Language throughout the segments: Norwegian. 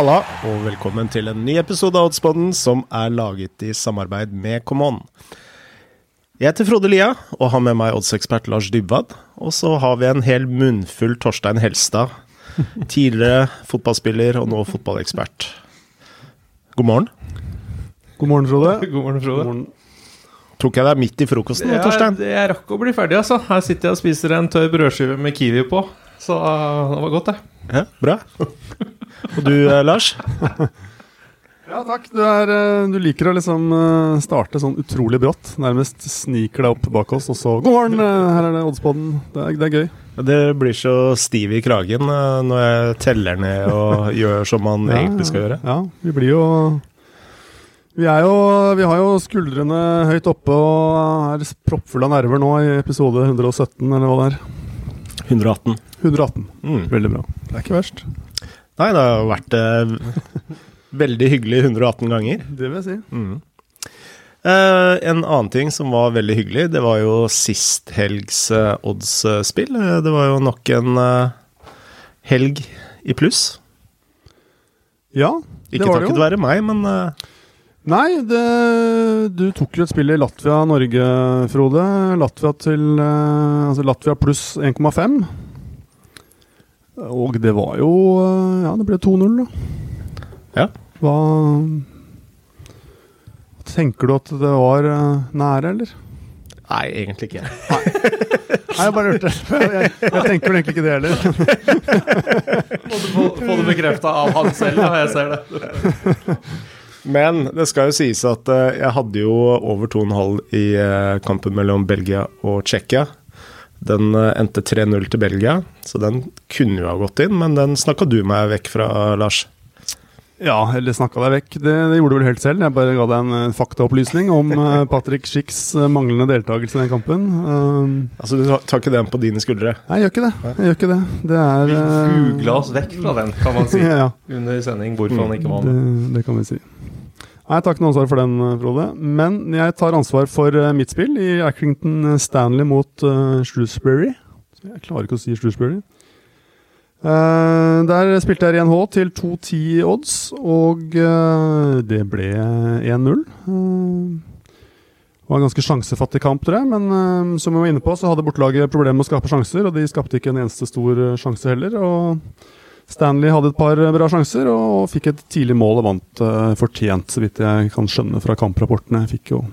Halla, og velkommen til en ny episode av Oddsboden som er laget i samarbeid med Common. Jeg heter Frode Lia og har med meg oddsekspert Lars Dybwad. Og så har vi en hel munnfull Torstein Helstad. Tidligere fotballspiller og nå fotballekspert. God morgen. God morgen, Frode. God morgen, Frode. God morgen. Tok jeg deg midt i frokosten, Jeg, Torstein? jeg rakk å bli ferdig, altså. Her sitter jeg og spiser en tørr brødskive med kiwi på. Så uh, det var godt, det. Ja, bra. Og du, eh, Lars? Ja, takk. Du, er, eh, du liker å liksom eh, starte sånn utrolig brått. Nærmest sniker deg opp bak oss, og så God morgen, her er det Oddspodden. Det er, det er gøy. Det blir så stiv i kragen når jeg teller ned og gjør som man Ja, egentlig skal gjøre. Ja, vi blir jo vi, er jo, vi har jo skuldrene høyt oppe og er proppfulle av nerver nå i episode 117, eller hva det er. 118. 118. Mm. Veldig bra. Det er ikke verst. Nei, det har vært eh, veldig hyggelig 118 ganger. Det vil jeg si. Mm. Eh, en annen ting som var veldig hyggelig, det var jo sist helgs eh, oddsspill. Eh, det var jo nok en eh, helg i pluss. Ja, Ikke det var det takket være meg, men eh, Nei, det, du tok jo et spill i Latvia-Norge, Frode. Latvia til Altså Latvia pluss 1,5. Og det var jo eh, Ja, det ble 2-0, da. Ja. Hva Tenker du at det var eh, nære, eller? Nei, egentlig ikke. Nei, jeg bare lurte. Jeg, jeg tenker vel egentlig ikke det heller. Få, få det bekrefta av han selv, ja, jeg ser det. Men det skal jo sies at eh, jeg hadde jo over 2,5 i kampen mellom Belgia og Tsjekkia. Den eh, endte 3-0 til Belgia, så den kunne jo ha gått inn, men den snakka du meg vekk fra, Lars. Ja, eller snakka deg vekk. Det, det gjorde du vel helt selv. Jeg bare ga deg en eh, faktaopplysning om eh, Patrick Schicks manglende deltakelse i den kampen. Um, Altså, du tar- ikke den på dine skuldre? Nei, jeg gjør ikke det. Jeg gjør ikke det. Det er Vi googla oss vekk fra den, kan man si. ja, ja. Under sending hvorfor han ikke var med. Det, det kan vi si. Nei, Jeg tar ikke noe ansvar for den, eh, Frode. Men jeg tar ansvar for eh, mitt spill i Accrington Stanley mot uh, Shrewsbury. Jeg klarer ikke å si Shrewsbury. Uh, der spilte jeg 1H til 2-10 odds, og uh, det ble 1-0. Uh, det var en ganske sjansefattig kamp, tror jeg, men uh, som vi var inne på, så hadde bortelaget problemer med å skape sjanser, og de skapte ikke en eneste stor eh, sjanse heller. og Stanley hadde et par bra sjanser og fikk et tidlig mål og vant uh, fortjent, så vidt jeg kan skjønne fra kamprapportene. Jeg fikk jo,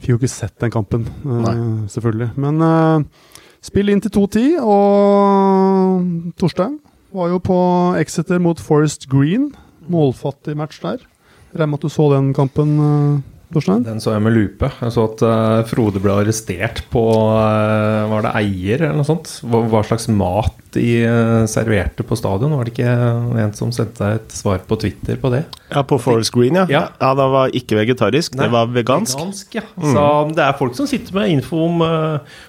fikk jo ikke sett den kampen, uh, selvfølgelig. Men uh, spill inn til 2-10, og Torstein var jo på Exeter mot Forest Green. Målfattig match der. Regner med at du så den kampen, Torstein? Den så jeg med lupe. Jeg så at uh, Frode ble arrestert på uh, Var det Eier eller noe sånt? Hva, hva slags mat de uh, serverte på stadion? Var det ikke en som sendte deg et svar på Twitter på det? Ja, på Forest Green, ja. Ja. Ja, det var ikke vegetarisk, det var vegansk. Vegansk, ja. Så det er folk som sitter med info om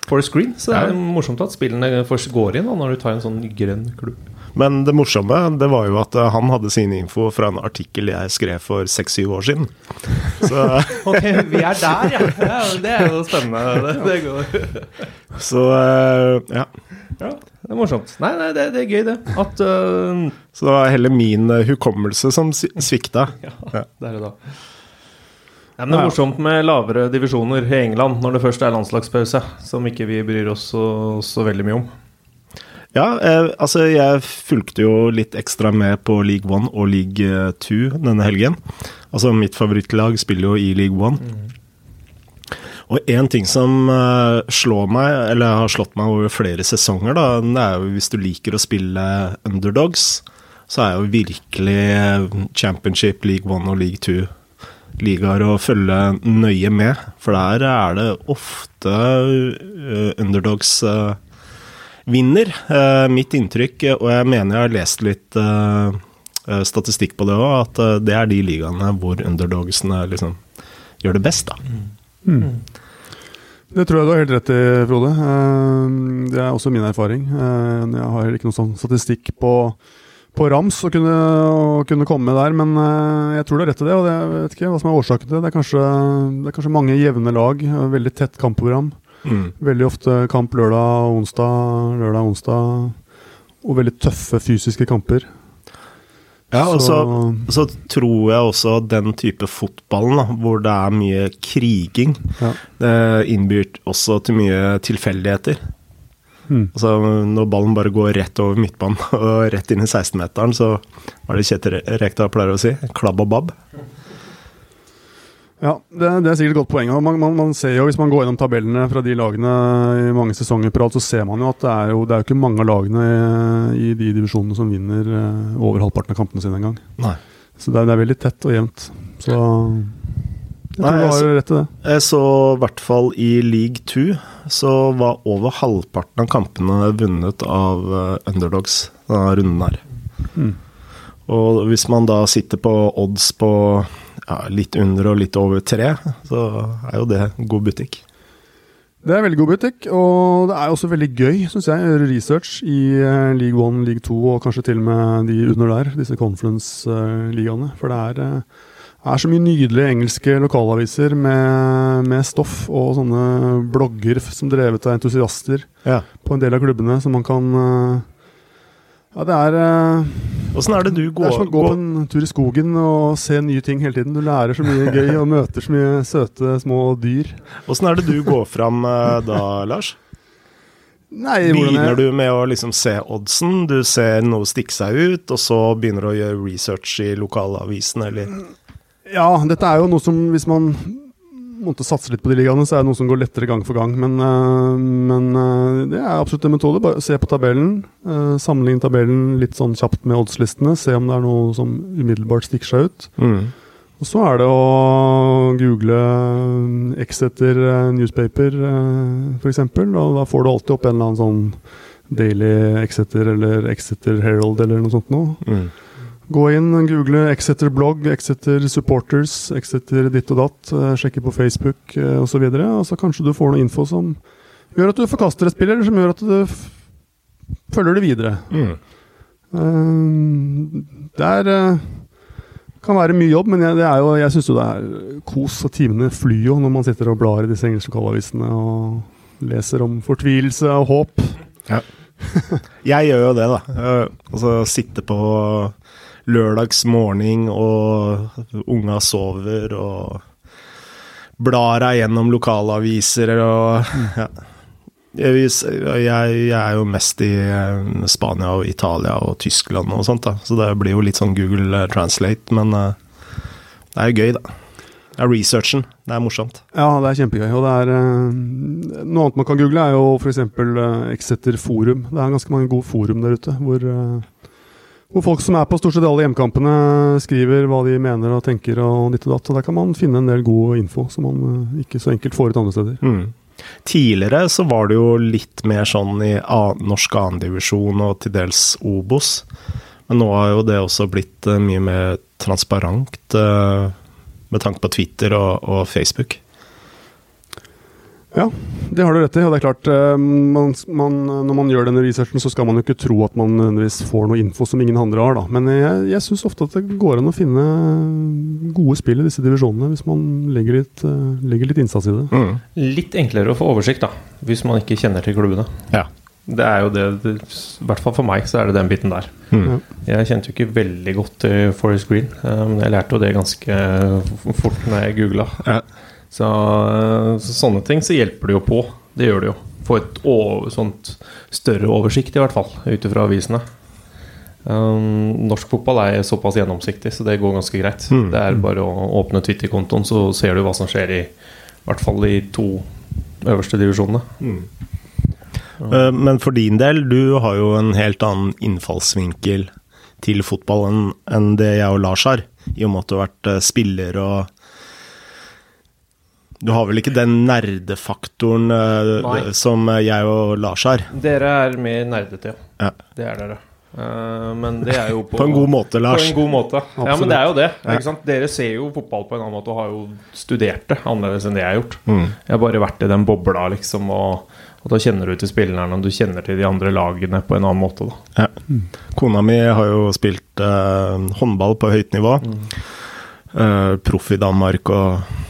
Forest Green. Så det er Ja. morsomt at spillene først går inn da, når du tar en sånn grønn klubb. Men det morsomme det var jo at eh, han hadde sin info fra en artikkel jeg skrev for seks-syv år siden. Så, Ok, vi er der, ja. ja det er jo spennende. Det, det går. så eh, ja. Ja, det er morsomt. Nei, nei, det, det er gøy, det. At uh... Så det var heller min hukommelse som svikta. Ja, Ja. er det da. Ja, men det er morsomt med lavere divisjoner i England når det først er landslagspause, som ikke vi bryr oss så, så veldig mye om. Ja, eh, altså jeg fulgte jo litt ekstra med på League One og League eh, Two denne helgen. Altså mitt favorittlag spiller jo i League One. Og én ting som eh, slår meg, eller har slått meg over flere sesonger, da, det er jo hvis du liker å spille underdogs, så er jo virkelig eh, Championship, League One og League Two ligaer å følge nøye med. For der er det ofte eh, underdogs eh, vinner. Eh, mitt inntrykk, eh, og jeg mener jeg har lest litt eh, statistikk på det òg, at det er de ligaene hvor underdogsene liksom gjør det best, da. Det tror jeg du har helt rett i, Frode. Det er også min erfaring. Jeg har ikke noen sånn statistikk på, på rams å kunne, kunne komme med der, men jeg tror du har rett i det. Og det, jeg vet ikke hva som er årsaken til det. Det er kanskje, det er kanskje mange jevne lag, veldig tett kampprogram. Mm. Veldig ofte kamp lørdag og onsdag, lørdag og onsdag, og veldig tøffe fysiske kamper. Ja, og så, så tror jeg også den type fotballen, da, hvor det er mye kriging, Ja. det innbyr også til mye tilfeldigheter. Mm. Altså, når ballen bare går rett over midtbanen og rett inn i 16-meteren, så var det Kjetil Rekdal pleier å si? Klabb og babb. Ja, det, det er sikkert et godt poeng. Man, man, man ser jo, Hvis man går gjennom tabellene fra de lagene i mange sesonger på rad, så ser man jo at det er jo, det er jo ikke mange av lagene i, i de divisjonene som vinner eh, over halvparten av kampene sine engang. Så det er, det er veldig tett og jevnt. Så jeg tror Nei, du har rett i det. Jeg så i hvert fall i league 2 så var over halvparten av kampene vunnet av eh, underdogs denne runden her. Mm. Og hvis man da sitter på odds på ja, litt under og litt over tre, så er jo det god butikk. Det er veldig god butikk, og det er også veldig gøy, syns jeg, å gjøre research i eh, League 1, League 2 og kanskje til og med de under der, disse conference-ligaene. For det er, eh, er så mye nydelige engelske lokalaviser med, med stoff og sånne blogger som drevet av entusiaster Ja. på en del av klubbene, som man kan eh, Ja, det er eh, Åssen er det du det er som å gå på en tur i skogen og se nye ting hele tiden. Du lærer så mye gøy og møter så mye søte små dyr. Åssen er det du går fram eh, da, Lars? Nei, Begynner du med å liksom se oddsen, du ser noe stikke seg ut, og så begynner du å gjøre research i lokalavisen, eller Ja, dette er jo noe som hvis man måtte satse litt på de ligaene, så er det noe som går lettere gang for gang. Men, øh, men øh, det er absolutt en metode. Bare se på tabellen. øh, sammenligne tabellen litt sånn kjapt med oddslistene. Se om det er noe som umiddelbart stikker seg ut. mm. Og så er det å google Exeter Newspaper, eksempel. Og da får du alltid opp en eller annen sånn Daily Exeter eller Exeter Herald eller noe sånt noe. Mm. Gå inn, google Exeter blogg, Exeter supporters, Exeter ditt og datt. eh, Sjekke på Facebook eh, osv. Og, så videre, og så kanskje du får noe info som gjør at du forkaster et spill, eller som gjør at du følger det videre. Mm. Eh, det er eh, kan være mye jobb, men jeg, det er jo, jeg syns jo det er kos, og timene flyr jo når man sitter og blar i disse engelske lokalavisene og leser om fortvilelse og håp. Jeg gjør jo det, da. Eh, Altså sitte på lørdagsmorgen, og unga sover, og blar deg gjennom lokalaviser og ja. Jeg, jeg, er jo mest i eh, Spania og Italia og Tyskland og sånt, da. Så det blir jo litt sånn Google Translate, men eh, det er jo gøy, da. Det er researchen. Det er morsomt. Ja, det er kjempegøy. Og det er eh, Noe annet man kan google, er jo f.eks. Exeter forum. Det er ganske mange gode forum der ute, hvor, eh, hvor folk som er på stort sett alle hjemkampene, skriver hva de mener og tenker og ditt og datt. Der kan man finne en del god info som man eh, ikke så enkelt får ut andre steder. Mm. Tidligere så var det jo litt mer sånn i norsk annendivisjon og til dels Obos. Men nå har jo det også blitt eh, mye mer transparent eh, med tanke på Twitter og, og Facebook. Ja, det har du rett i. Og det er klart, eh, man, man, når man gjør denne researchen, så skal man jo ikke tro at man nødvendigvis får noe info som ingen andre har, da. Men jeg, jeg syns ofte at det går an å finne gode spill i disse divisjonene, hvis man legger litt, eh, legger litt innsats i det. Mm. Litt enklere å få oversikt, da, hvis man ikke kjenner til klubbene. Ja. Det er jo det, det I hvert fall for meg så er det den biten der. Mm. Ja. Jeg kjente jo ikke veldig godt til Forest Green, eh, men jeg lærte jo det ganske fort når jeg googla. Ja. Så, eh, så sånne ting så hjelper det jo på. Det gjør det jo. Få et over, sånt større oversikt, i hvert fall, ut ifra avisene. Um, norsk fotball er såpass gjennomsiktig, så det går ganske greit. Mm. Det er bare å åpne Twitter-kontoen, så ser du hva som skjer i, i hvert fall i to øverste divisjonene. Eh, Men for din del, du har jo en helt annen innfallsvinkel til fotball enn enn det jeg og Lars har, i og med at du har vært eh, spiller og Du har vel ikke den nerdefaktoren eh, Nei. som jeg og Lars har? Dere er mer nerdete, ja. Ja. Det er dere. Eh, men det er jo på, På en god måte, Lars. På en god måte. Ja, men det er jo det. Ja. Dere ser jo fotball på en annen måte og har jo studert det annerledes enn det jeg har gjort. Mm. Jeg har bare vært i den bobla, liksom, og, og da kjenner du til spillerne, og du kjenner til de andre lagene på en annen måte, da. Ja. Kona mi har jo spilt eh, håndball på høyt nivå. Eh, proff i Danmark og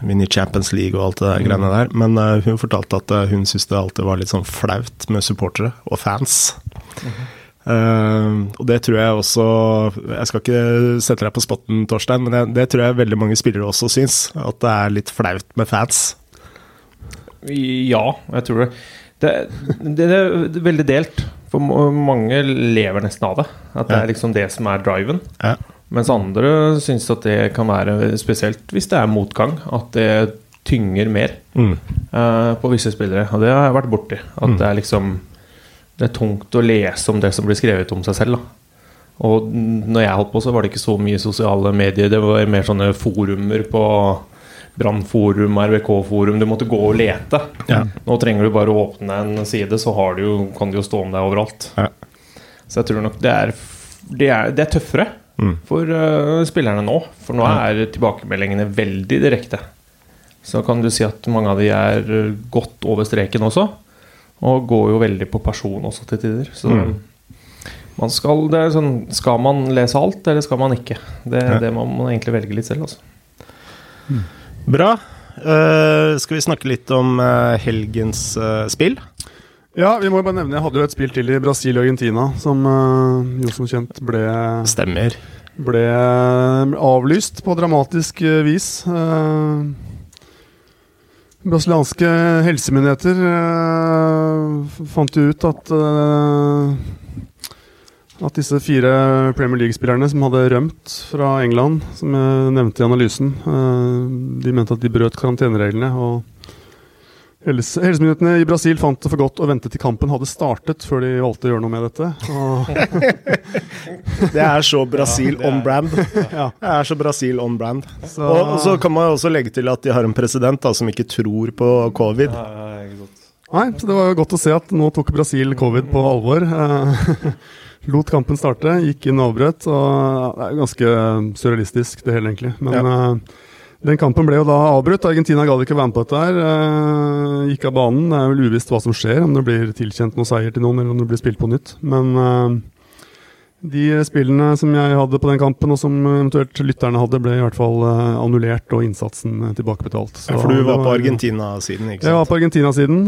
vunnet Champions League og alt det der greiene der. Men uh, hun fortalte at eh, hun syntes det alltid var litt sånn flaut med supportere og fans. Uh, og det tror jeg også Jeg skal ikke sette deg på spotten, Torstein, men jeg, det tror jeg veldig mange spillere også syns. At det er litt flaut med fans. Ja, jeg tror det. Det, det, det er veldig delt. For mange lever nesten av det. At det er liksom det som er driven. Ja. Mens andre syns at det kan være, spesielt hvis det er motgang, at det tynger mer Mm. uh, på visse spillere. Og det har jeg vært borti. At det er liksom Det er tungt å lese om det som blir skrevet om seg selv. Da. Og når jeg holdt på, så var det ikke så mye sosiale medier. Det var mer sånne forumer på Brannforum, RVK-forum. Du måtte gå og lete. Ja. Nå trenger du bare å åpne en side, så har du jo, kan det jo stå om deg overalt. Ja. Så jeg tror nok det er, det er, det er tøffere Mm. for uh, spillerne nå. For nå er tilbakemeldingene veldig direkte. Så kan du si at mange av de er øh, godt over streken også. Og går jo veldig på person også til tider. Så Mm. man skal, det sånn, skal man lese alt, eller skal man ikke? Det, Ja. det må man egentlig velge litt selv. Altså. Bra. Uh, skal vi snakke litt om uh, helgens uh, spill? Ja, vi må jo bare nevne Jeg hadde jo et spill til i Brasil og Argentina som eh, jo som kjent ble, Stemmer. ble avlyst på dramatisk eh, vis. Eh, brasilianske helsemyndigheter eh, fant jo ut at eh, at disse fire Premier League-spillerne som hadde rømt fra England, som jeg nevnte i analysen, eh, de mente at de brøt karantenereglene. og helse- Helsemyndighetene i Brasil fant det for godt å vente til kampen hadde startet, før de valgte å gjøre noe med dette. Og, Det er så Brasil Ja, er- on brand. ja, Det er så Brasil on brand. så, Og, og så kan man jo også legge til at de har en president da, som ikke tror på covid. Nei, så det var jo godt å se at nå tok Brasil covid på alvor. Eh, Lot kampen starte, gikk inn og avbrøt. Og det er jo ganske surrealistisk, det hele, egentlig. Men eh, den kampen ble jo da avbrutt. Argentina gadd ikke være med på dette her. eh, gikk av banen. Det er vel uvisst hva som skjer, om det blir tilkjent noen seier til noen, eller om det blir spilt på nytt. Men eh, de spillene som jeg hadde på den kampen, og som eventuelt lytterne hadde, ble i hvert fall eh, annullert og innsatsen tilbakebetalt. Så Ja, for du var på Argentina-siden, ikke sant? jeg var på Argentina-siden,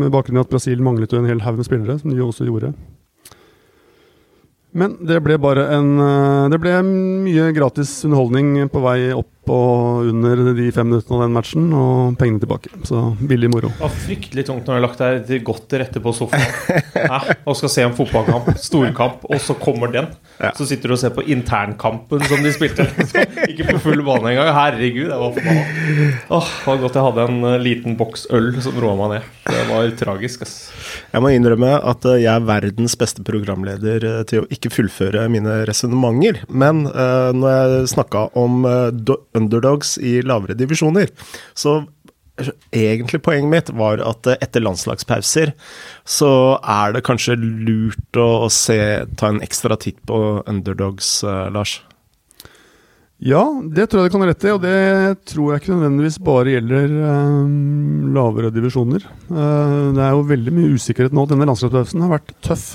med bakgrunn i at Brasil manglet jo en hel haug med spillere, som de også gjorde. Men det ble bare en Det ble mye gratis underholdning på vei opp og under de fem minuttene av den matchen, og pengene tilbake. Så billig moro. Det var fryktelig tungt når du har lagt deg godt til rette på sofaen ja, og skal se en fotballkamp, storkamp, og så kommer den. Ja. Så sitter du og ser på internkampen som de spilte. Ikke på full bane engang. Herregud, jeg var forbanna. Åh, det var godt jeg hadde en eh, liten boks øl som roa meg ned. Det var tragisk, ass. Jeg må innrømme at eh, jeg er verdens beste programleder eh, til å ikke fullføre mine resonnementer. Men uh, når jeg snakka om do- underdogs i lavere divisjoner, så egentlig poenget mitt var at eh, etter landslagspauser så er det kanskje lurt å, se, ta en ekstra titt på underdogs, eh, Lars. Ja, det tror jeg det kan ha rett i, og det tror jeg ikke nødvendigvis bare gjelder eh, lavere divisjoner. Eh, det er jo veldig mye usikkerhet nå. Denne landslagspausen har vært tøff.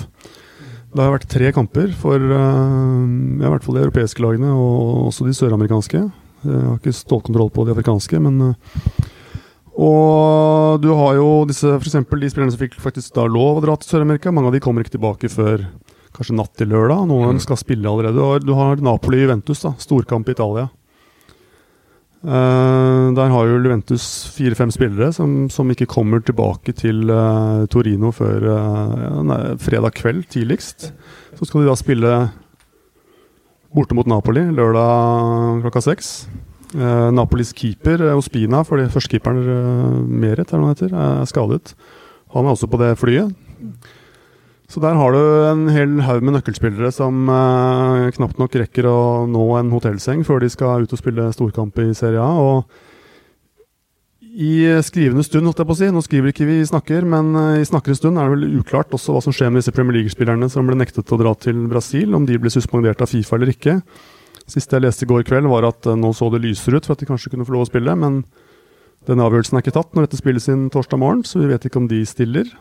Det har vært tre kamper for eh, i hvert fall de europeiske lagene, og også de søramerikanske. Jeg har ikke stålkontroll på de afrikanske, men eh, Og du har jo disse, f.eks. de spillerne som fikk faktisk da lov å dra til Sør-Amerika. Mange av de kommer ikke tilbake før kanskje natt til lørdag. Noen av dem skal spille allerede. Og du har Napoli-Juventus, da, storkamp i Italia. Uh, der har jo Juventus fire-fem spillere som, som ikke kommer tilbake til uh, Torino før uh, nei, fredag kveld tidligst. Så skal de da spille borte mot Napoli lørdag klokka seks. Eh, Napolis keeper, eh, Ospina, fordi førstekeeperen uh, Meret er, heter, er skadet. Han er også på det flyet. Så der har du en hel haug med nøkkelspillere som eh, knapt nok rekker å nå en hotellseng før de skal ut og spille storkamp i Serie A. Og i skrivende stund, holdt jeg på å si, nå skriver ikke vi snakker, men eh, i snakkende stund er det vel uklart også hva som skjer med disse Premier League-spillerne som ble nektet å dra til Brasil, om de ble suspendert av Fifa eller ikke. Siste jeg leste i går kveld, var at eh, nå så det lyser ut for at de kanskje kunne få lov å spille, men den avgjørelsen er ikke tatt når dette spilles inn torsdag morgen, så vi vet ikke om de stiller.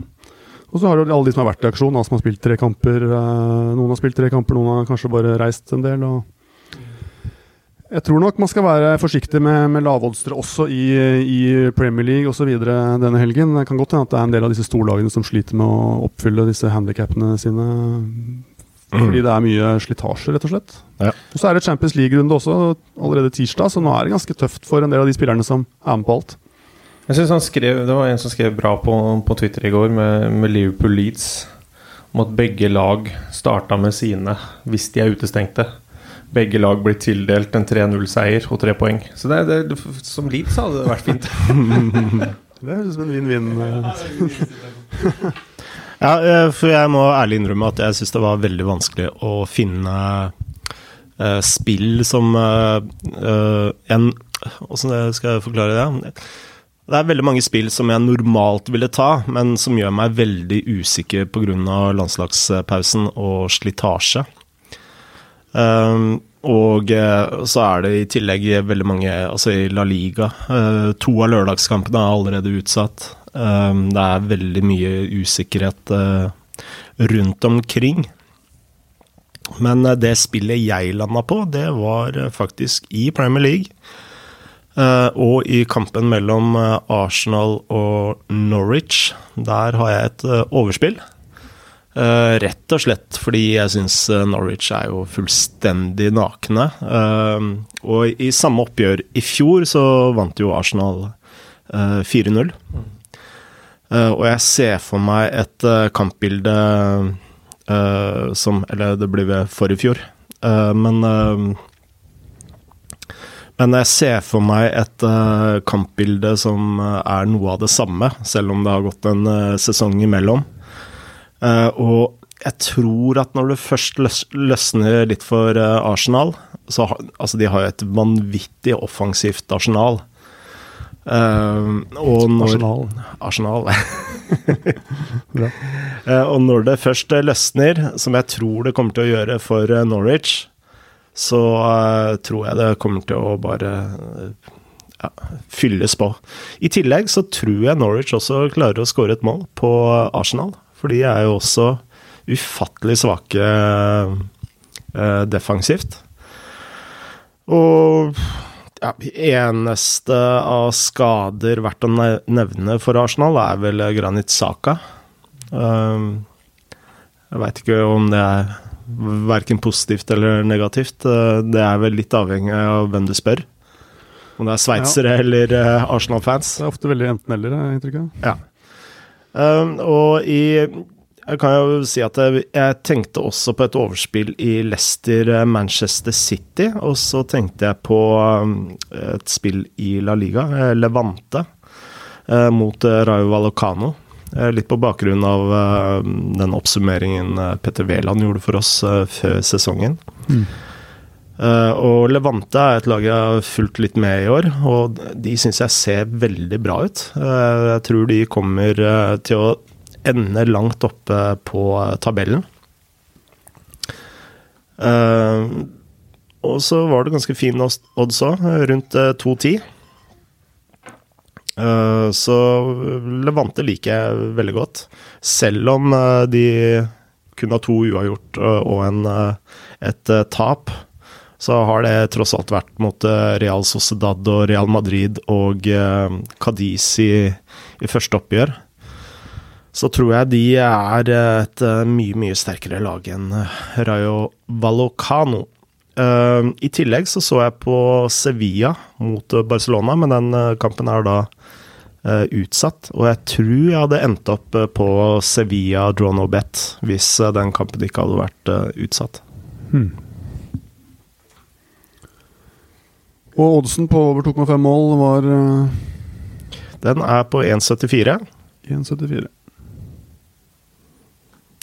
Og så har du alle de som har vært i aksjon, som har spilt tre kamper. eh, noen har spilt tre kamper, noen har kanskje bare reist en del. Og Jeg tror nok man skal være forsiktig med, med lavoddstere også i, i Premier League osv. denne helgen. Det kan godt hende at det er en del av disse storlagene som sliter med å oppfylle disse handikappene sine. Fordi det er mye slitasje, rett og slett. Ja. Og så er det Champions League-runde også allerede tirsdag, så nå er det ganske tøft for en del av de spillerne som er med på alt. Jeg synes han skrev, Det var en som skrev bra på, på Twitter i går, med, med Liverpool Leeds, om at begge lag starta med sine hvis de er utestengte. Begge lag blir tildelt en 3-0-seier og tre poeng. Så det, det, som Leeds hadde det vært fint. Det høres ut som en vinn-vinn. Ja, eh, for jeg må ærlig innrømme at jeg syns det var veldig vanskelig å finne uh, spill som uh, eh, en Åssen skal jeg forklare det? Det er veldig mange spill som jeg normalt ville ta, men som gjør meg veldig usikker pga. landslagspausen og slitasje. Um, og eh, så er det i tillegg veldig mange Altså i La Liga. Uh, to av lørdagskampene er allerede utsatt. Um, det er veldig mye usikkerhet uh, rundt omkring. Men uh, det spillet jeg landa på, det var faktisk i Premier League. Og i kampen mellom Arsenal og Norwich. Der har jeg et overspill. Eh, rett og slett fordi jeg syns Norwich er jo fullstendig nakne. Uh, og i samme oppgjør i fjor så vant jo Arsenal uh, 4-0. Eh, og jeg ser for meg et eh, kampbilde eh, som Eller det ble ved forrige fjor, Eh, men eh, men jeg ser for meg et eh, kampbilde som eh, er noe av det samme, selv om det har gått en eh, sesong imellom. Eh, og jeg tror at når det først løs løsner litt for eh, Arsenal så Altså, de har jo et vanvittig offensivt arsenal. Uh, og når Arsenal. Arsenal. Bra. Uh, og når det først løsner, som jeg tror det kommer til å gjøre for Norwich, så uh, tror jeg det kommer til å bare ja, fylles på. I tillegg så tror jeg Norwich også klarer å skåre et mål på Arsenal. For de er jo også ufattelig svake eh, defensivt. Og ja, eneste av skader verdt å nevne for Arsenal er vel Granit Saka. Um, jeg veit ikke om det er verken positivt eller negativt. Uh, Det er vel litt avhengig av hvem du spør. Om det er sveitsere eller uh, Arsenal-fans. Det er ofte veldig enten-eller, har jeg inntrykk av. Ja. Um, og i Jeg kan jo si at jeg, jeg tenkte også på et overspill i Leicester-Manchester City. Og så tenkte jeg på um, et spill i La Liga, eh, Levante, eh, mot eh, Rayo Valocano. Eh, Litt på bakgrunn av eh, den oppsummeringen eh, Petter Wæland gjorde for oss eh, før sesongen. Eh, og Levante er et lag jeg har fulgt litt med i år, og de syns jeg ser veldig bra ut. Eh, jeg tror de kommer eh, til å ende langt oppe på eh, tabellen. Eh, og så var det ganske fin odds òg, rundt eh, 2,10. Eh, så Levante liker jeg veldig godt. Selv om eh, de kun har to uavgjort eh, og en, eh, et eh, tap, så har det tross alt vært mot eh, Real Sociedad og Real Madrid og eh, Cadiz i, i første oppgjør. Så tror jeg de er et eh, mye, mye sterkere lag enn Rayo Vallecano. Eh, I tillegg så så jeg på Sevilla mot Barcelona, men den kampen er da utsatt. Og jeg tror jeg hadde endt opp på Sevilla draw no bet hvis den kampen ikke hadde vært utsatt. utsatt. Og oddsen på over 2,5 mål var eh, Den er på 1,74. 1,74.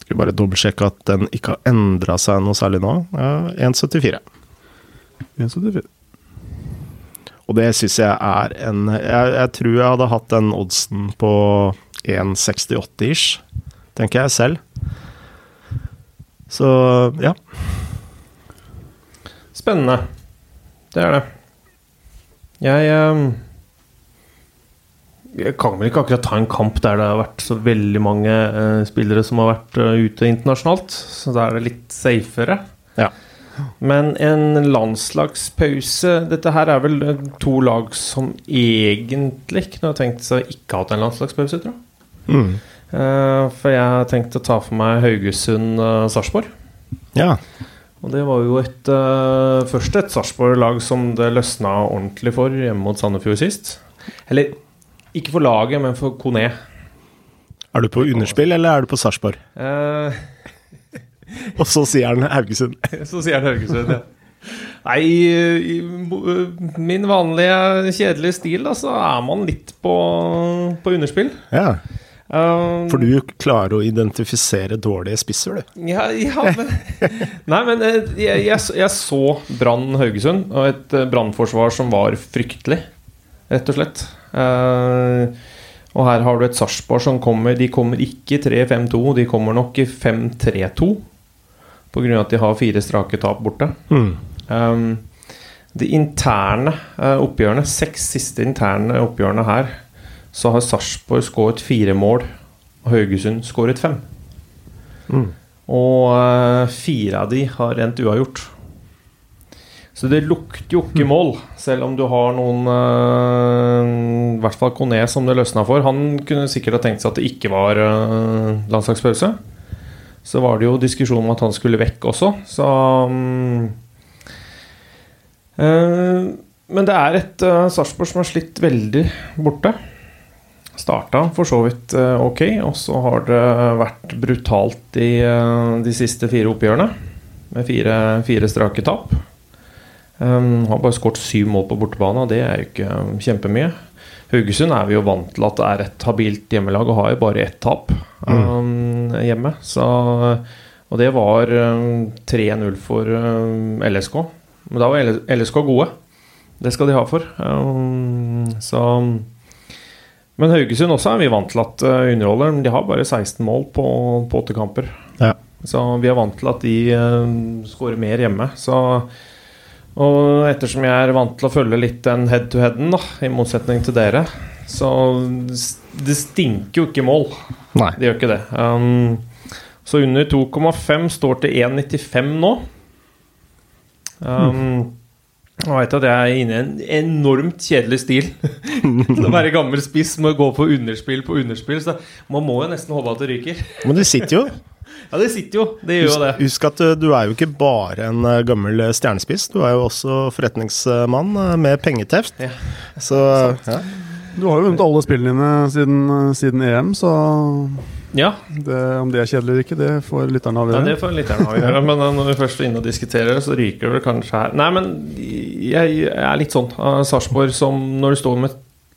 Skal bare dobbeltsjekke at den ikke har endra seg noe særlig nå. Ja, 1,74. 1,74. Og det syns jeg er en jeg, jeg tror jeg hadde hatt den oddsen på 1,68-ish, tenker jeg selv. Så ja. Spennende. Det er det. Jeg eh, Jeg kan vel ikke akkurat ta en kamp der det har vært så veldig mange eh, spillere som har vært eh, ute internasjonalt, så da er det litt safere. Ja. Men en landslagspause Dette her er vel to lag som egentlig kunne ha tenkt seg ikke hatt en landslagspause, tror jeg. Mm. For jeg har tenkt å ta for meg Haugesund-Sarpsborg. Ja. Og det var jo et uh, først et Sarpsborg-lag som det løsna ordentlig for hjemme mot Sandefjord sist. Eller ikke for laget, men for Kone. Er du på underspill, eller er du på Sarpsborg? Uh, Og så sier han Haugesund. så sier han Haugesund, ja. Nei, i i, min vanlige kjedelige stil, da, så er man litt på, på underspill. Ja. Eh, For du klarer å identifisere dårlige spisser, du. Ja, ja men Nei, men eh, jeg, jeg, jeg så Brann Haugesund, og et eh, brannforsvar som var fryktelig, rett og slett. Uh, og her har du et Sarpsborg som kommer De kommer ikke i 3-5-2, de kommer nok i 5-3-2. På grunn av at de har fire strake tap borte. Mm. Um, de interne uh, oppgjørene, seks siste interne oppgjørene her, så har Sarpsborg skåret fire mål, og Haugesund skåret fem. Mm. Og eh, fire av de har rent uavgjort. Så det lukter jo ikke mål, selv om du har noen eh, I hvert fall Kone som det løsna for. Han kunne sikkert ha tenkt seg at det ikke var eh, landslagspause. Så var det jo diskusjon om at han skulle vekk også, så um, uh, Men det er et uh, Sarpsborg som har slitt veldig borte. Starta for så vidt eh, ok, og så har det vært brutalt i eh, de siste fire oppgjørene. Med fire, fire strake tap. Um, har bare skåret syv mål på bortebane, og det er jo ikke um, kjempemye. Haugesund er vi jo vant til at det er et habilt hjemmelag, og har jo bare ett tap um, hjemme. Så, og det var um, 3-0 for um, LSK. Men da var LSK gode. Det skal de ha for. Um, så Men Haugesund også er vi vant til at uh, underholder. Men de har bare 16 mål på, på åtte kamper. Ja. Så vi er vant til at de uh, skårer mer hjemme. Så og ettersom jeg er vant til å følge litt den head-to-headen, da, i motsetning til dere, så det stinker jo ikke mål. Nei. Det gjør ikke det. Um, så under 2,5 står til 1,95 nå. Um, jeg veit at jeg er inne i en enormt kjedelig stil. Til å være gammel spiss må gå på underspill på underspill. Så man må jo nesten håpe at det ryker. Men det sitter jo. Ja, det sitter jo. Det gjør jo det. Husk, at uh, du er jo ikke bare en uh, gammel uh, stjernespiss. Du er jo også forretningsmann med pengeteft. Ja. Så ja. Du har jo vunnet alle spillene dine siden, siden EM, så Ja, det, om det er kjedelig eller ikke, det får lytterne Ja, avgjøre. det får lytterne avgjøre. Men uh, når vi først er inne og diskuterer, så ryker det kanskje her Nei, men jeg, jeg er litt sånn av Sarpsborg som når du står med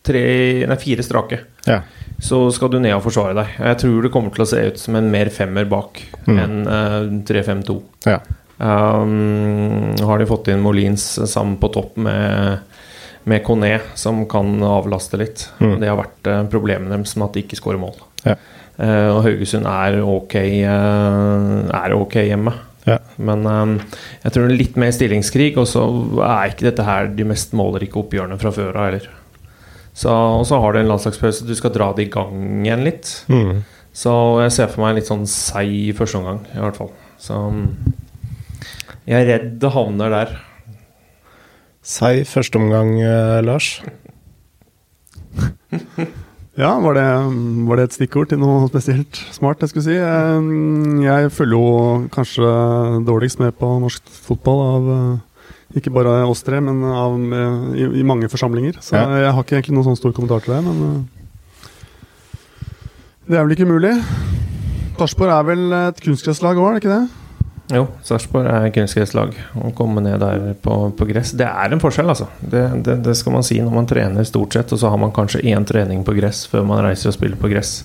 tre, nei, fire strake, ja. så skal du ned og forsvare deg. Jeg tror det kommer til å se ut som en mer femmer bak Mm. enn uh, 3-5-2. ja. Um, har de fått inn Molins sammen på topp med, med Kone, som kan avlaste litt. Mm. Det har vært uh, problemet deres med at de ikke skårer mål. Ja. Eh, og Haugesund er ok, eh, er ok hjemme. Ja. Men eh, jeg tror det er litt mer stillingskrig, og så er ikke dette her de mest målrike oppgjørene fra før av heller. Så, og så har du en landslagspause, du skal dra det i gang igjen litt. Mm. Så jeg ser for meg en litt sånn seig første omgang, i hvert fall. Så jeg er redd det havner der. Seig første omgang, Lars. Ja, var det, var det et stikkord til noe spesielt smart, jeg skulle si? Eh, Jeg følger jo kanskje dårligst med på norsk fotball av eh, ikke bare oss tre, men av, eh, i, i mange forsamlinger. Så Ja. jeg har ikke egentlig noen sånn stor kommentar til det, men det er vel ikke umulig. Sarpsborg er vel et kunstgresslag òg, er det ikke det? Jo, Sarpsborg er kunstgresslag. Å komme ned der på, på gress Det er en forskjell, altså. Det, det, det skal man si når man trener stort sett, og så har man kanskje én trening på gress før man reiser og spiller på gress.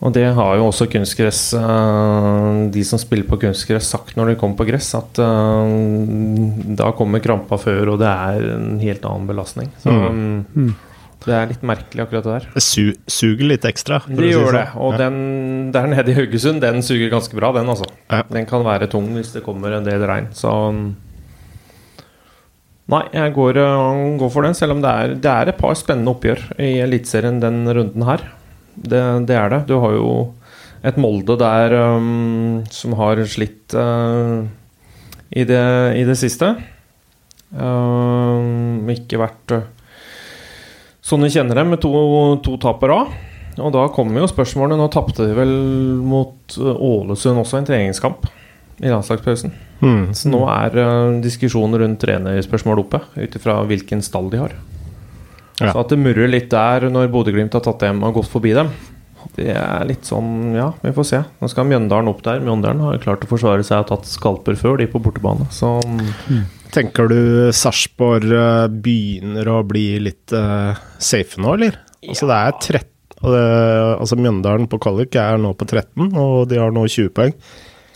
Og det har jo også kunstgress eh, De som spiller på kunstgress, sagt når de kommer på gress, at eh, da kommer krampa før, og det er en helt annen belastning. Så Mm. Mm, det er litt merkelig, akkurat det der. Det su suger litt ekstra. for Det si gjør sånn. det. Og Ja. den der nede i Haugesund, den suger ganske bra, den, altså. Ja. Den kan være tung hvis det kommer en del regn, så Nei, jeg går, øh, går for den, selv om det er, det er et par spennende oppgjør i Eliteserien den runden her. Det, det er det. Du har jo et Molde der um, som har slitt uh, i det, i det siste. Uh, ikke vært uh, sånn vi kjenner dem, med to, to tap på rad. Og da kommer jo spørsmålene. Nå tapte de vel mot uh, Ålesund også en treningskamp i landslagspausen. Mm. Så nå er uh, diskusjonen rundt trenerspørsmål oppe, ut ifra hvilken stall de har. Ja. Så at det murrer litt der når Bodø-Glimt har tatt dem og gått forbi dem, det er litt sånn Ja, vi får se. Nå skal Mjøndalen opp der. Mjøndalen har klart å forsvare seg og tatt skalper før, de på bortebane. Så Tenker du Sarpsborg eh, begynner å bli litt uh, safe nå, eller? Altså det er 13 og det, altså Mjøndalen på kvalik er nå på 13, og de har nå 20 poeng.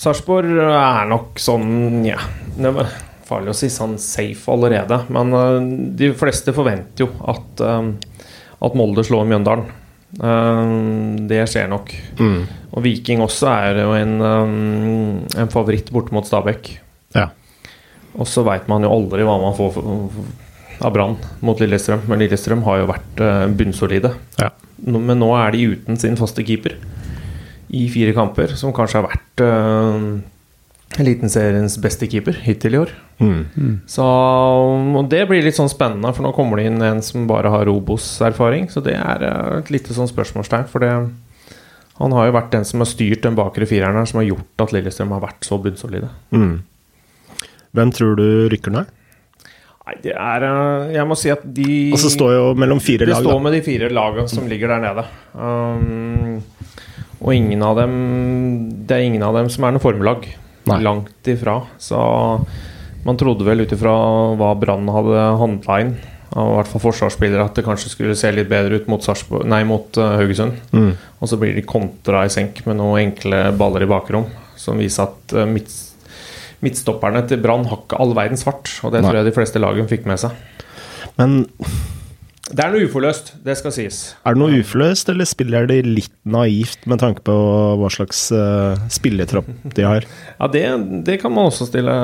Sarpsborg er nok sånn Ja, det er farlig å si sånn safe allerede. Men uh, de fleste forventer jo at, uh, at Molde slår Mjøndalen. Uh, det skjer nok. Mm. Og Viking også er jo en, um, en favoritt borte mot Stabæk. Og så veit man jo aldri hva man får av Brann mot Lillestrøm. Men Lillestrøm har jo vært øh, bunnsolide. Ja. Men nå er de uten sin faste keeper i fire kamper, som kanskje har vært uh, Elitenseriens beste keeper hittil i år. Mm. Så og Det blir litt sånn spennende, for nå kommer det inn en som bare har Robos-erfaring. Så det er eh, et lite sånn spørsmålstegn. For det, han har jo vært den som har styrt den bakre fireren her, som har gjort at Lillestrøm har vært så bunnsolide. Mm. Hvem tror du rykker ned? Nei, det er eh, Jeg må si at de Og så står jo mellom fire Det De står med de fire lagene som ligger der nede. Um, og ingen av dem Det er ingen av dem som er noe formelag. Nei. Langt ifra. Så man trodde vel ut ifra hva Brann hadde handla inn, og i hvert fall forsvarsspillere, at det kanskje skulle se litt bedre ut mot, Sarpsborg- nei, mot uh, Haugesund. Mm. Og så blir de kontra i senk med noen enkle baller i bakrom, som viser at uh, midt, midtstopperne til Brann har ikke all verdens fart. Og det tror jeg de fleste lagene fikk med seg. Men Det er noe uforløst, det skal sies. er det noe uforløst, eller spiller de litt naivt med tanke på hva slags uh, spilletropp de har? Ja, det, det kan man også stille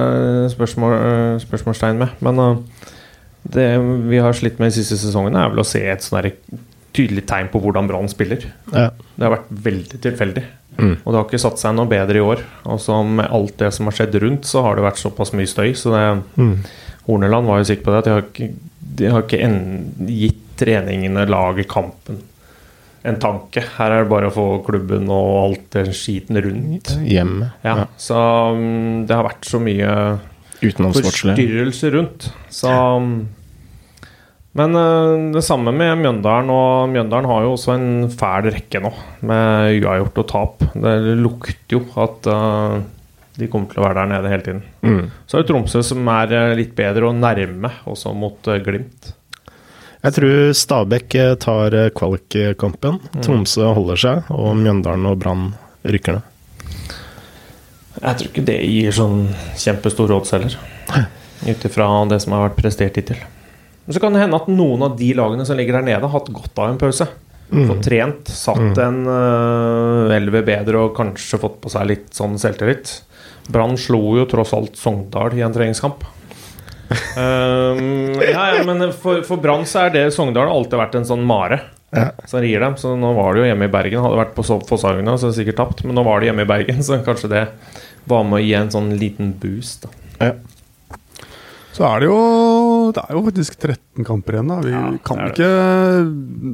spørsmål, spørsmålstegn med. Men uh, det vi har slitt med de siste sesongene, er vel å se et sånn tydelig tegn på hvordan Brann spiller. Ja. Det har vært veldig tilfeldig. Mm. Og det har ikke satt seg noe bedre i år. Og så med alt det som har skjedd rundt, så har det vært såpass mye støy. Så det, Mm. Horneland var jo sikker på det. At de har ikke, de har ikke en, gitt treningene, laget, kampen en tanke. Her er det bare å få klubben og alt den skiten rundt. Hjemme. Ja, Ja. Så um, det har vært så mye Forstyrrelser rundt. Så um, Men uh, det samme med Mjøndalen. Og Mjøndalen har jo også en fæl rekke nå, med uavgjort og tap. Det lukter jo at uh, de kommer til å være der nede hele tiden. Mm. Så er det Tromsø som er uh, litt bedre og nærme, også mot uh, Glimt. Jeg tror Stabæk eh, tar eh, kvalikkampen. Tromsø holder seg, og Mjøndalen og Brann rykker ned. Jeg tror ikke det gir sånn kjempestor odds heller. Ut ifra det som har vært prestert hittil. Men så kan det hende at noen av de lagene som ligger der nede, har hatt godt av en pause. Fått trent, satt en uh, elver bedre og kanskje fått på seg litt sånn selvtillit. Brann slo jo tross alt Sogndal i en treningskamp. Um, ja, ja, men for, for Brann så er det Sogndal alltid vært en sånn mare Ja. som rir dem. Så nå var det jo hjemme i Bergen. Hadde vært på Fosshaugene, så sikkert tapt. Men nå var det hjemme i Bergen, så kanskje det var med å gi en sånn liten boost. Ja. Så er det jo Det er jo faktisk 13 kamper igjen, da. Vi Ja, kan det ikke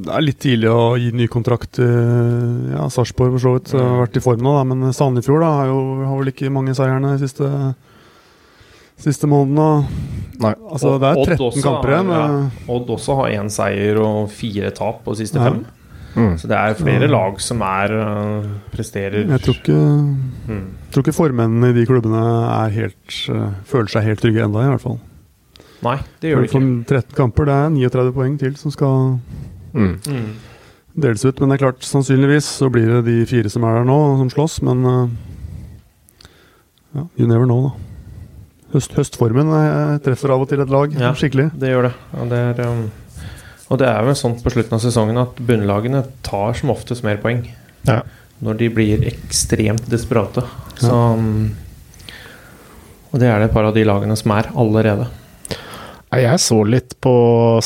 Det er litt tidlig å gi ny kontrakt til ja, Sarpsborg, for så vidt. Har vært i form nå, da. Men Sandefjord da, har, jo, har vel ikke mange seierne de siste, siste månedene. Nei. Altså, det er 13 også kamper igjen. har- eh, ja. Odd også har én seier og fire tap på siste Ja. fem. Mm. Så det er flere lag som er uh, presterer Jeg tror ikke, Mm. tror ikke formennene i de klubbene er helt, uh, føler seg helt trygge enda, i hvert fall. Nei, det gjør det ikke. 13 kamper, det er 39 poeng til som skal Mm. Mm. deles ut. Men det er klart, sannsynligvis så blir det de fire som er der nå, som slåss. Men eh, ja, you never know, da. Høst, høstformen eh, treffer av og til et lag Ja. skikkelig. Det gjør det. Og det, er, um, og det er vel sånn på slutten av sesongen at bunnlagene tar som oftest mer poeng. Ja. Når de blir ekstremt desperate. Så um, Og det er det et par av de lagene som er allerede. Jeg så litt på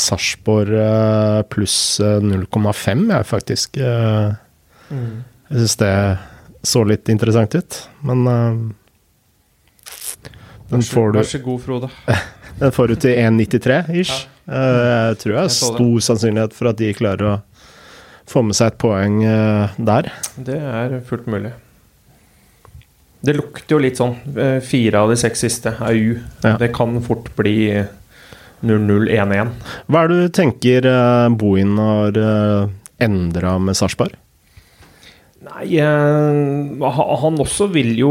Sarpsborg eh, pluss eh, 0,5, jeg, faktisk. Eh, Jeg syns det så litt interessant ut. Men eh, Den får du, Vær så god, Frode. den får du til 1,93 ish. Eh, Jeg tror det. stor sannsynlighet for at de klarer å få med seg et poeng eh, der. Det er fullt mulig. Det lukter jo litt sånn. eh, Fire av de seks siste er U. Ja. Det kan fort bli 0-0-1-1. Hva er det du tenker uh, Bohin har uh, endra med Sarpsborg? Nei, eh, han også vil jo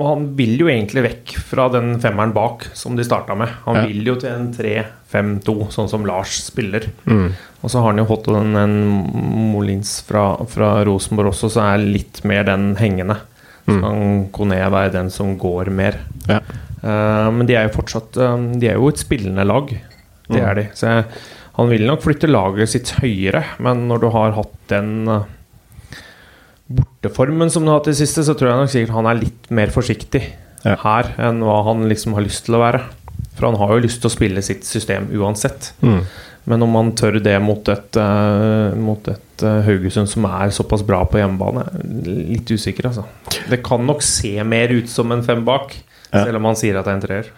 Han vil jo egentlig vekk fra den femmeren bak som de starta med. Han Ja. vil jo til en 3-5-2, sånn som Lars spiller. Mm. Og så har han jo fått en, en Molins fra, fra Rosenborg også, så er litt mer den hengende. Så Mm. kan Kone være den som går mer. Ja. Uh, men de er jo fortsatt uh, De er jo et spillende lag. Det er de. Så jeg, han vil nok flytte laget sitt høyere, men når du har hatt den eh, borteformen som du har hatt i det siste, så tror jeg nok sikkert han er litt mer forsiktig Ja. her enn hva han liksom har lyst til å være. For han har jo lyst til å spille sitt system uansett. Mm. Men om han tør det mot et, uh, mot et uh, Haugesund som er såpass bra på hjemmebane, litt usikker, altså. Det kan nok se mer ut som en fem bak, Ja. selv om han sier at det er en treer.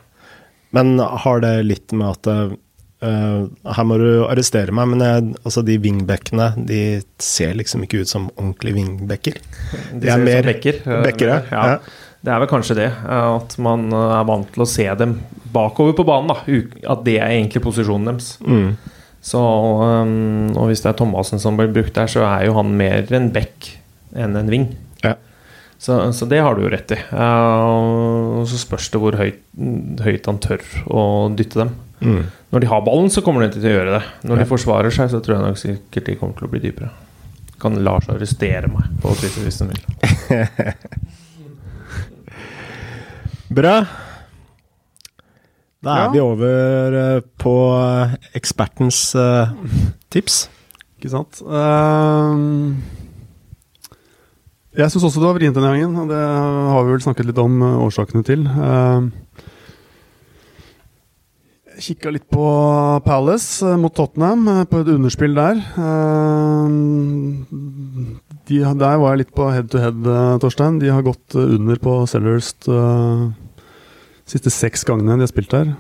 Men har det litt med at eh, Her må du arrestere meg, men jeg, altså de wingbackene de ser liksom ikke ut som ordentlige wingbacker. De er ser ut mer bekker. eh, ja. ja. Ja. Det er vel kanskje det, eh, at man er vant til å se dem bakover på banen. da At det er egentlig posisjonen deres. Mm. Så, um, og hvis det er Thomassen som blir brukt der, så er jo han mer en back enn en ving. Så, så det har du jo rett i. Eh, og så spørs det hvor høyt, høyt han tør å dytte dem. Mm. Når de har ballen, så kommer de til å gjøre det. Når Ja. de forsvarer seg, så tror jeg nok sikkert de kommer til å bli dypere. Kan Lars arrestere meg på Twitter hvis han vil. Bra. Da er Ja. vi over eh, på eh, ekspertens tips. Ikke sant? Ehm, jeg syns også det var vrient denne gangen, og det har vi vel snakket litt om eh, årsakene til. Uh, jeg kikka litt på Palace eh, mot Tottenham, eh, på et underspill der. De, der var jeg litt på head to head, eh, Torstein. De har gått eh, under på Sellers de siste seks gangene de har spilt der.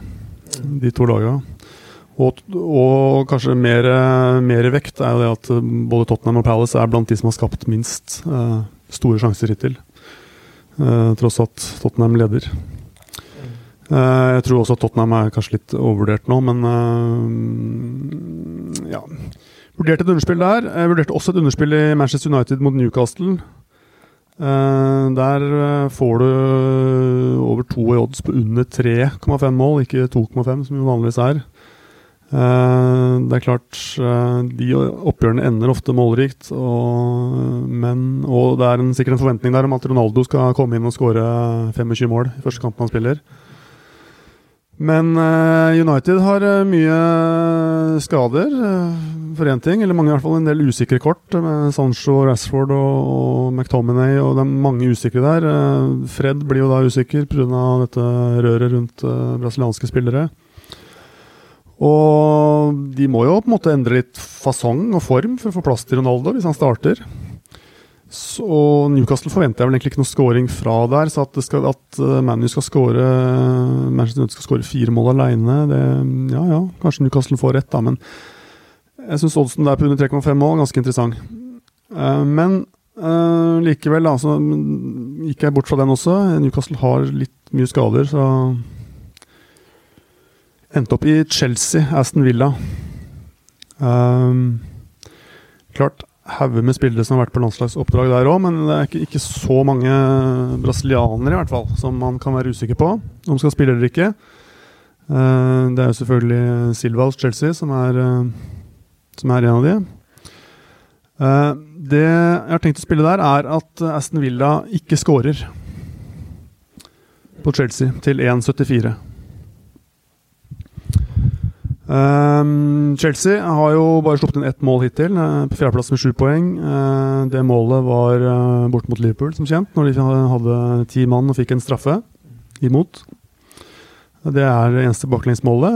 De to laga. Og, og kanskje mer, mer vekt er jo det at eh, både Tottenham og Palace er blant de som har skapt minst eh, store sjanser hittil. Uh, tross at Tottenham leder. Uh, jeg tror også at Tottenham er kanskje litt overvurdert nå, men uh, ja. Vurderte et underspill der. Jeg vurderte også et underspill i Manchester United mot Newcastle. Der får du over to i odds på under 3,5 mål, ikke 2,5 som jo vanligvis er. Eh, det er klart, eh, de oppgjørene ender ofte målrikt, og, men, og det er en, sikkert en forventning der om at Ronaldo skal komme inn og skåre 25 mål i første kampen han spiller. Men eh, United har mye skader, for én ting. Eller mange i hvert fall en del usikre kort, med Sancho, Rashford og, og McTominay. Og det er mange usikre der. Fred blir jo da usikker pga. dette røret rundt brasilianske spillere. Og de må jo på en måte endre litt fasong og form for å få plass til Ronaldo hvis han starter. Så Newcastle forventer jeg vel egentlig ikke noe scoring fra der. Så at, skal, at eh, Manu skal score Manchester United skal score fire mål aleine, det Ja ja, kanskje Newcastle får rett, da, men jeg syns oddsen der på under 3,5 mål ganske interessant. Eh, men eh, likevel, da, så gikk jeg bort fra den også. Newcastle har litt mye skader, så Endte opp i Chelsea, Aston Villa. Um, klart hauger med spillere som har vært på landslagsoppdrag der òg, men det er ikke, ikke så mange brasilianere i hvert fall som man kan være usikker på om skal spille eller ikke. Uh, det er jo selvfølgelig Silva hos Chelsea som er, uh, som er en av de. Uh, det jeg har tenkt å spille der, er at Aston Villa ikke scorer på Chelsea til 1,74. Um, Chelsea har jo bare sluppet inn ett mål hittil, uh, på fjerdeplass med sju poeng. Uh, det målet var uh, bort mot Liverpool, som kjent, når de hadde ti mann og fikk en straffe imot. Det er det eneste baklengsmålet.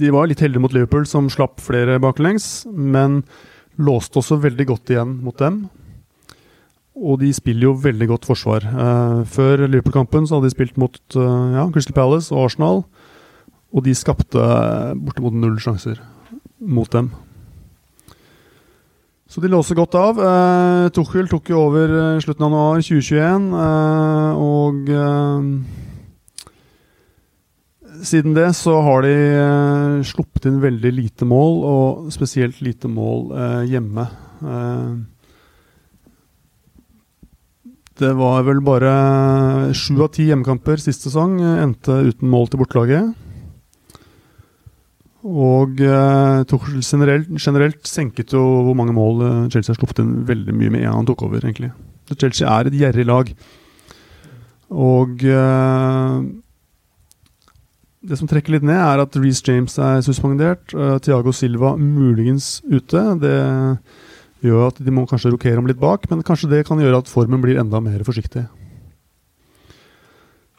de var litt heldige mot Liverpool, som slapp flere baklengs, men låste også veldig godt igjen mot dem. Og de spiller jo veldig godt forsvar. Eh, før Liverpool-kampen så hadde de spilt mot eh, ja, Crystal Palace og Arsenal, og de skapte bortimot null sjanser mot dem. Så de låser godt av. Eh, Tuchel tok jo over i slutten av januar 2021, eh, og eh, siden det så har de eh, sluppet inn veldig lite mål, og spesielt lite mål eh, hjemme. Eh, det var vel bare sju av ti hjemmekamper sist sesong endte uten mål til bortelaget. Og eh, Tuchel generelt, generelt senket jo hvor mange mål uh, Chelsea har sluppet inn veldig mye med en han tok over, egentlig. Så Chelsea er et gjerrig lag. Og eh, det som trekker litt ned, er at Reece James er suspendert. Uh, Tiago Silva muligens ute. Det gjør at de må kanskje rokere om litt bak, men kanskje det kan gjøre at formen blir enda mer forsiktig.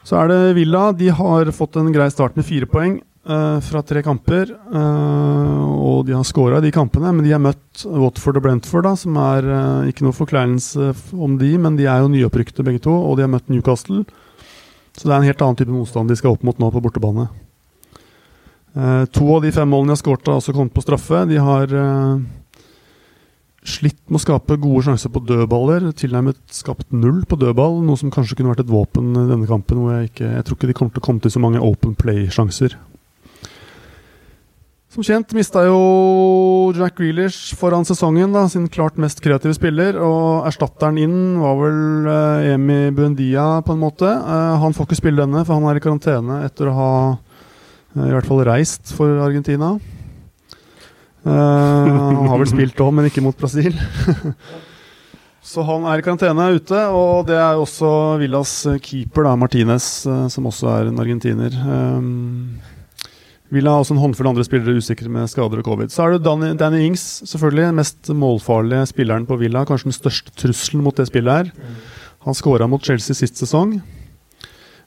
Så er det Villa. De har fått en grei start med fire poeng uh, fra tre kamper. Uh, og de har skåra i de kampene, men de har møtt Watford og Brentford, da, som er uh, ikke noe forkleinelse om de, men de er jo nyopprykkede begge to, og de har møtt Newcastle. Så det er en helt annen type motstand de skal opp mot nå på bortebane. to av de fem målene de har skåret, har også kommet på straffe. De har slitt med å skape gode sjanser på dødballer. Tilnærmet skapt null på dødball, noe som kanskje kunne vært et våpen i denne kampen. hvor Jeg, ikke, jeg tror ikke de kommer til å komme til så mange open play-sjanser. Som kjent mista jo Jack Grealish foran sesongen da, sin klart mest kreative spiller. Og erstatteren inn var vel uh, Emi Buendia, på en måte. Uh, han får ikke spille denne, for han er i karantene etter å ha uh, i hvert fall reist for Argentina. Uh, han har vel spilt òg, men ikke mot Brasil. Så han er i karantene ute, og det er også Villas keeper, da, Martinez, uh, som også er en argentiner. Um, Villa har også en håndfull andre spillere usikre med skader og covid. Så er det Danny, Danny Ings, selvfølgelig. Mest målfarlige spilleren på Villa. Kanskje den største trusselen mot det spillet her. Han skåra mot Chelsea sist sesong.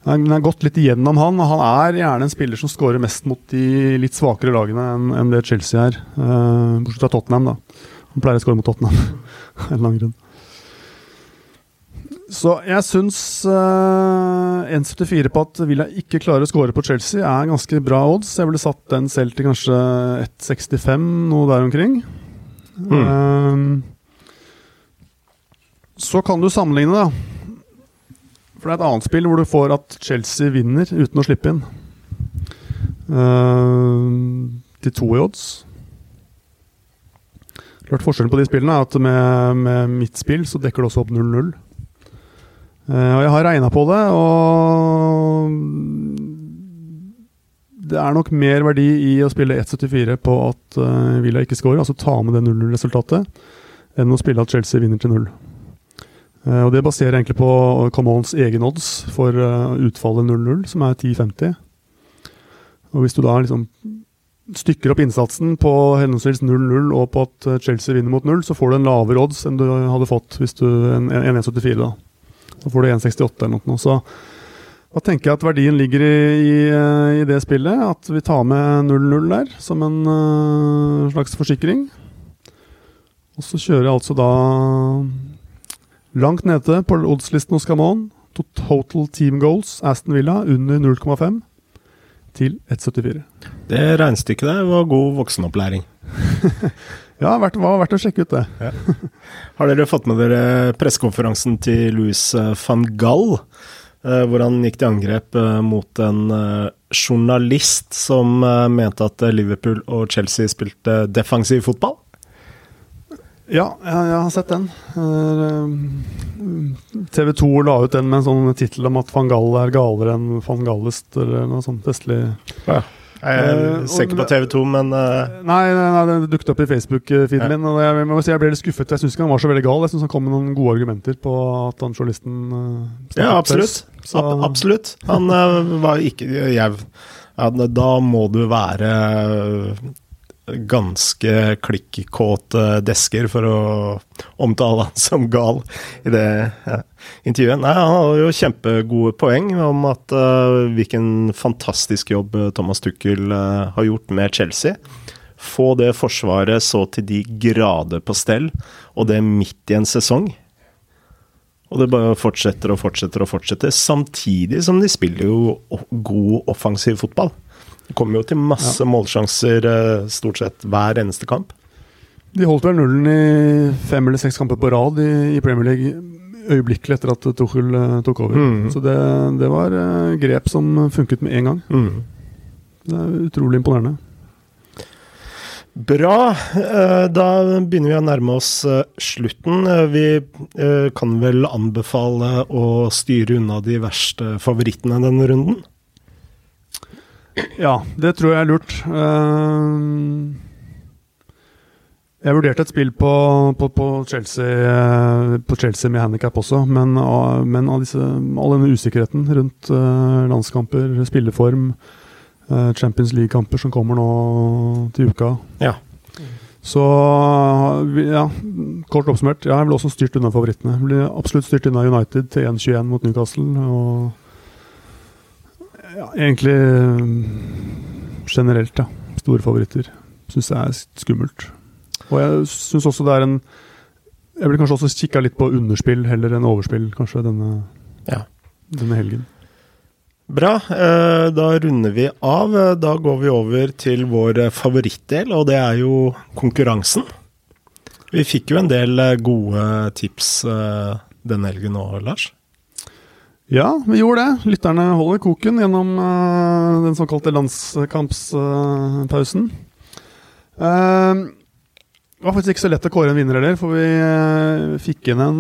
Han har gått litt igjennom han. Han er gjerne en spiller som skårer mest mot de litt svakere lagene enn en det Chelsea er. Uh, bortsett fra Tottenham, da. Han pleier å skåre mot Tottenham. en lang grunn. Så jeg syns uh, 1,74 på at Villa ikke klarer å skåre på Chelsea, er ganske bra odds. Jeg ville satt den selv til kanskje 1,65, noe der omkring. Mm. Uh, så kan du sammenligne, da. For det er et annet spill hvor du får at Chelsea vinner uten å slippe inn. Uh, til to i odds. Klart Forskjellen på de spillene er at med, med mitt spill så dekker det også opp 0-0. Uh, og jeg har regna på det, og det er nok mer verdi i å spille 1,74 på at uh, Villa ikke scorer, altså ta med det 0-0-resultatet, enn å spille at Chelsea vinner til 0. Uh, og Det baserer egentlig på Commons egen odds for utfallet 0-0, som er 10,50. Og Hvis du da liksom stykker opp innsatsen på henholdsvis 0-0 og på at eh, Chelsea vinner mot 0, så får du en lavere odds enn du hadde fått hvis du en 1,74. Da Da får du 1,68 eller noe. Så da tenker jeg at verdien ligger i, i, i det spillet. At vi tar med 0-0 der som en uh, slags forsikring. Og så kjører jeg altså da Langt nede på oddslisten hos Camon. Total team goals, Aston Villa, under 0,5 til 1,74. Det regnestykket der var god voksenopplæring. ja, det var verdt å sjekke ut det. Ja. Har dere fått med dere pressekonferansen til Louis eh, van Gall? Eh, hvor han gikk til angrep eh, mot en journalist som mente at Liverpool og Chelsea spilte defensiv fotball? Ja, jeg, har sett den. TV 2 la ut den med en sånn tittel om at van Gall er galere enn van Gallest, eller noe sånt festlig. Ja. Jeg er uh, sikker på TV 2, men uh... nei, nei, nei, det dukket opp i Facebook-feeden ja. min. Og jeg, jeg, jeg, ble litt skuffet. Jeg syns ikke han var så veldig gal. Jeg syns han kom med noen gode argumenter på at han journalisten uh, Ja, absolutt. Så... Ab absolutt. Han var ikke jeg, ja, Da må du være ganske klikkåte desker for å omtale han som gal i det intervjuet. Nei, han har jo kjempegode poeng om at uh, hvilken fantastisk jobb Thomas Tuchel uh, har gjort med Chelsea. Få det forsvaret så til de grader på stell, og det midt i en sesong. Og det bare fortsetter og fortsetter og fortsetter, samtidig som de spiller jo god offensiv fotball. Det kommer jo til masse målsjanser eh, stort sett hver eneste kamp. De holdt vel nullen i fem eller seks kamper på rad i, i Premier League øyeblikkelig etter at Tuchel eh, tok over. Mm. Så det, det var eh, grep som funket med en gang. Mm. Det er utrolig imponerende. Bra. Da begynner vi å nærme oss slutten. Vi kan vel anbefale å styre unna de verste favorittene denne runden? Ja, det tror jeg er lurt. Eh, Jeg vurderte et spill på, på, på, Chelsea, eh, på Chelsea med handikap også, men, av- men av disse, all denne usikkerheten rundt eh, landskamper, spilleform, eh, Champions League-kamper som kommer nå til uka Ja. Så ja, kort oppsummert, ja, jeg ble også styrt unna favorittene. Jeg ble absolutt styrt unna United til 1-21 mot Newcastle. Og ja, egentlig mm, generelt, ja. Store favoritter. Syns jeg er skummelt. Og jeg syns også det er en Jeg ville kanskje også kikka litt på underspill heller enn overspill, kanskje, denne, Ja. denne helgen. Bra. eh, Da runder vi av. Eh, Da går vi over til vår eh, favorittdel, og det er jo konkurransen. Vi fikk jo en del eh, gode tips eh, denne helgen òg, Lars. Ja, vi gjorde det. Lytterne holder koken gjennom uh, den såkalte landskampspausen. Uh, det var faktisk ikke så lett å kåre en vinner heller, for vi eh, fikk inn en,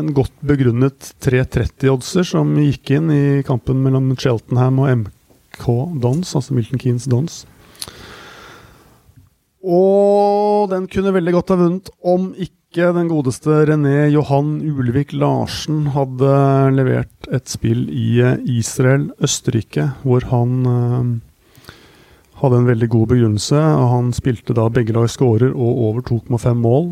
en godt begrunnet 330-oddser som gikk inn i kampen mellom Cheltenham og MK Dons, altså Milton Keanes Dons. Og den kunne veldig godt ha vunnet om ikke den godeste René Johan Ulvik Larsen hadde levert et spill i eh, Israel, Østerrike, hvor han eh, hadde en veldig god begrunnelse. og Han spilte da begge lag scorer og over 2,5 mål.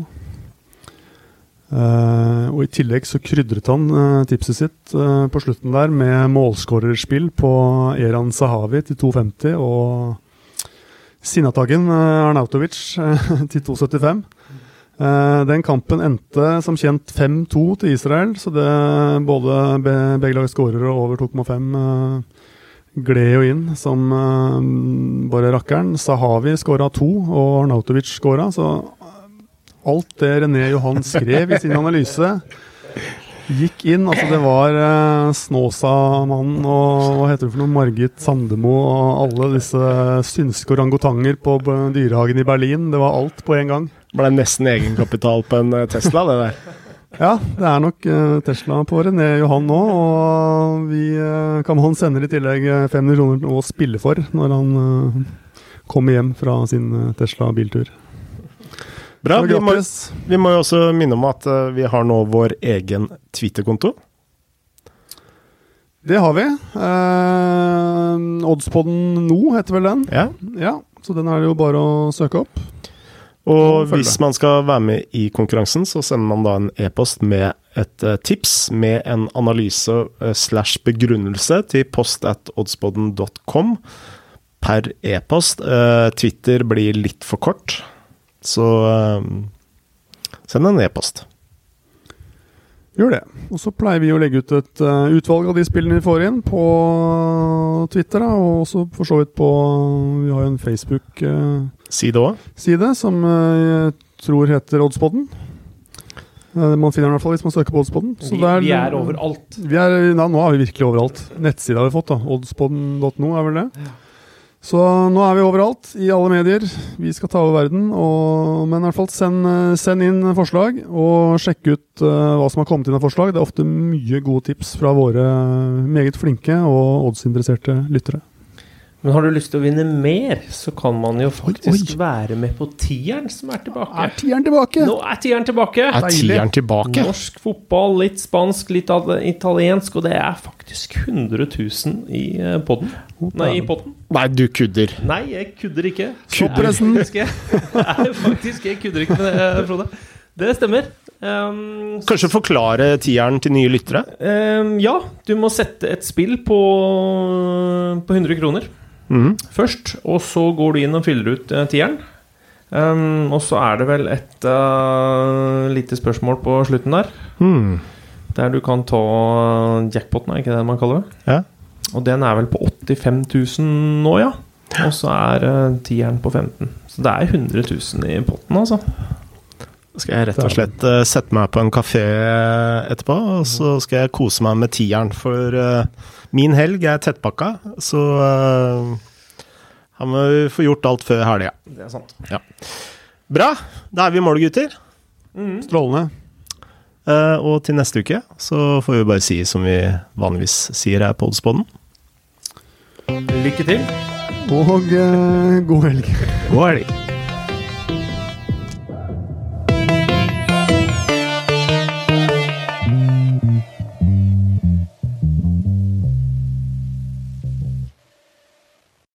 Eh, og I tillegg så krydret han tipset sitt på slutten der med målskårerspill på Eran Sahavi til 2,50 og Sinnataggen uh, Arnautovic til 2,75. Eh, den kampen endte som kjent 5-2 til Israel, så det både begge lag skårere og over 2,5 uh, gled jo inn som eh, bare rakkeren. Sahavi skåra to, og Arnautovic skåra, så alt det René Johan skrev i sin analyse Gikk inn. altså Det var Snåsamannen og hva heter det for noe, Margit Sandemo og alle disse synske orangutanger på dyrehagen i Berlin. Det var alt på en gang. Ble nesten egenkapital på en eh, Tesla, det der. Ja, det er nok eh, Tesla på René Johan nå, og vi uh, kan han sender i tillegg eh, 500 kroner å spille for når han eh, kommer hjem fra sin eh, Tesla biltur. Bra. Vi må, vi må jo også minne om at eh, vi har nå vår egen Twitter-konto. Det har vi. Eh, Oddspodden nå heter vel den. Ja. Ja, så den er det jo bare å søke opp. Og hvis man skal være med i konkurransen, så sender man da en e-post med et eh, tips med en analyse eh, slash begrunnelse til post at oddspodden.com per e-post. Eh, Twitter blir litt for kort, så send en e-post. Gjør det. Og så pleier vi å legge ut et uh, utvalg av de spillene vi får inn på Twitter, da, og også for så vidt på Vi har jo en Facebook-side uh, det òg. som uh, jeg tror heter Oddspodden. Eh, man finner den i hvert fall hvis man søker på Oddspodden. Så Vi, der- vi er overalt. Vi er, ja, nå er vi virkelig overalt. Nettsida har vi fått, da. Oddspodden.no er vel det. Så nå er vi overalt, i alle medier. Vi skal ta over verden. Og, men i hvert fall send, eh, send inn forslag, og sjekk ut uh, hva som har kommet inn av forslag. Det er ofte mye gode tips fra våre meget flinke og oddsinteresserte lyttere. Men har du lyst til å vinne mer, så kan man jo faktisk oi. være med på tieren som er tilbake. Er tieren tilbake? Nå er tieren tilbake! Er tieren tilbake? Norsk fotball, litt spansk, litt italiensk, og det er faktisk 100 000 i poden. Nei, i potten. Nei, du kudder. Nei, jeg kudder ikke. Kudder, Jeg, jeg. Faktisk, jeg kudder ikke med det, Frode. Det stemmer. Um, Kanskje forklare tieren til nye lyttere? um, ja, du må sette et spill på, på 100 kroner Mhm. først, og så går du inn og fyller ut uh, tieren. Um, og så er det vel et uh, lite spørsmål på slutten der. Mm. Der du kan ta jackpoten, er ikke det man kaller det? Ja. Og den er vel på 85 000 nå, ja. Og så er uh, tieren på 15. Så det er 100 000 i potten, altså. Skal jeg rett og slett eh, sette meg på en kafé etterpå, og så skal jeg kose meg med tieren. For eh, min helg er tettpakka, så uh, her må vi få gjort alt før helga. Det er sant. Bra! Da er vi i mål, gutter. Strålende. Eh, og til neste uke så får vi bare si som vi vanligvis sier her på Oddsboden. Lykke til. Og uh, god helg. God helg!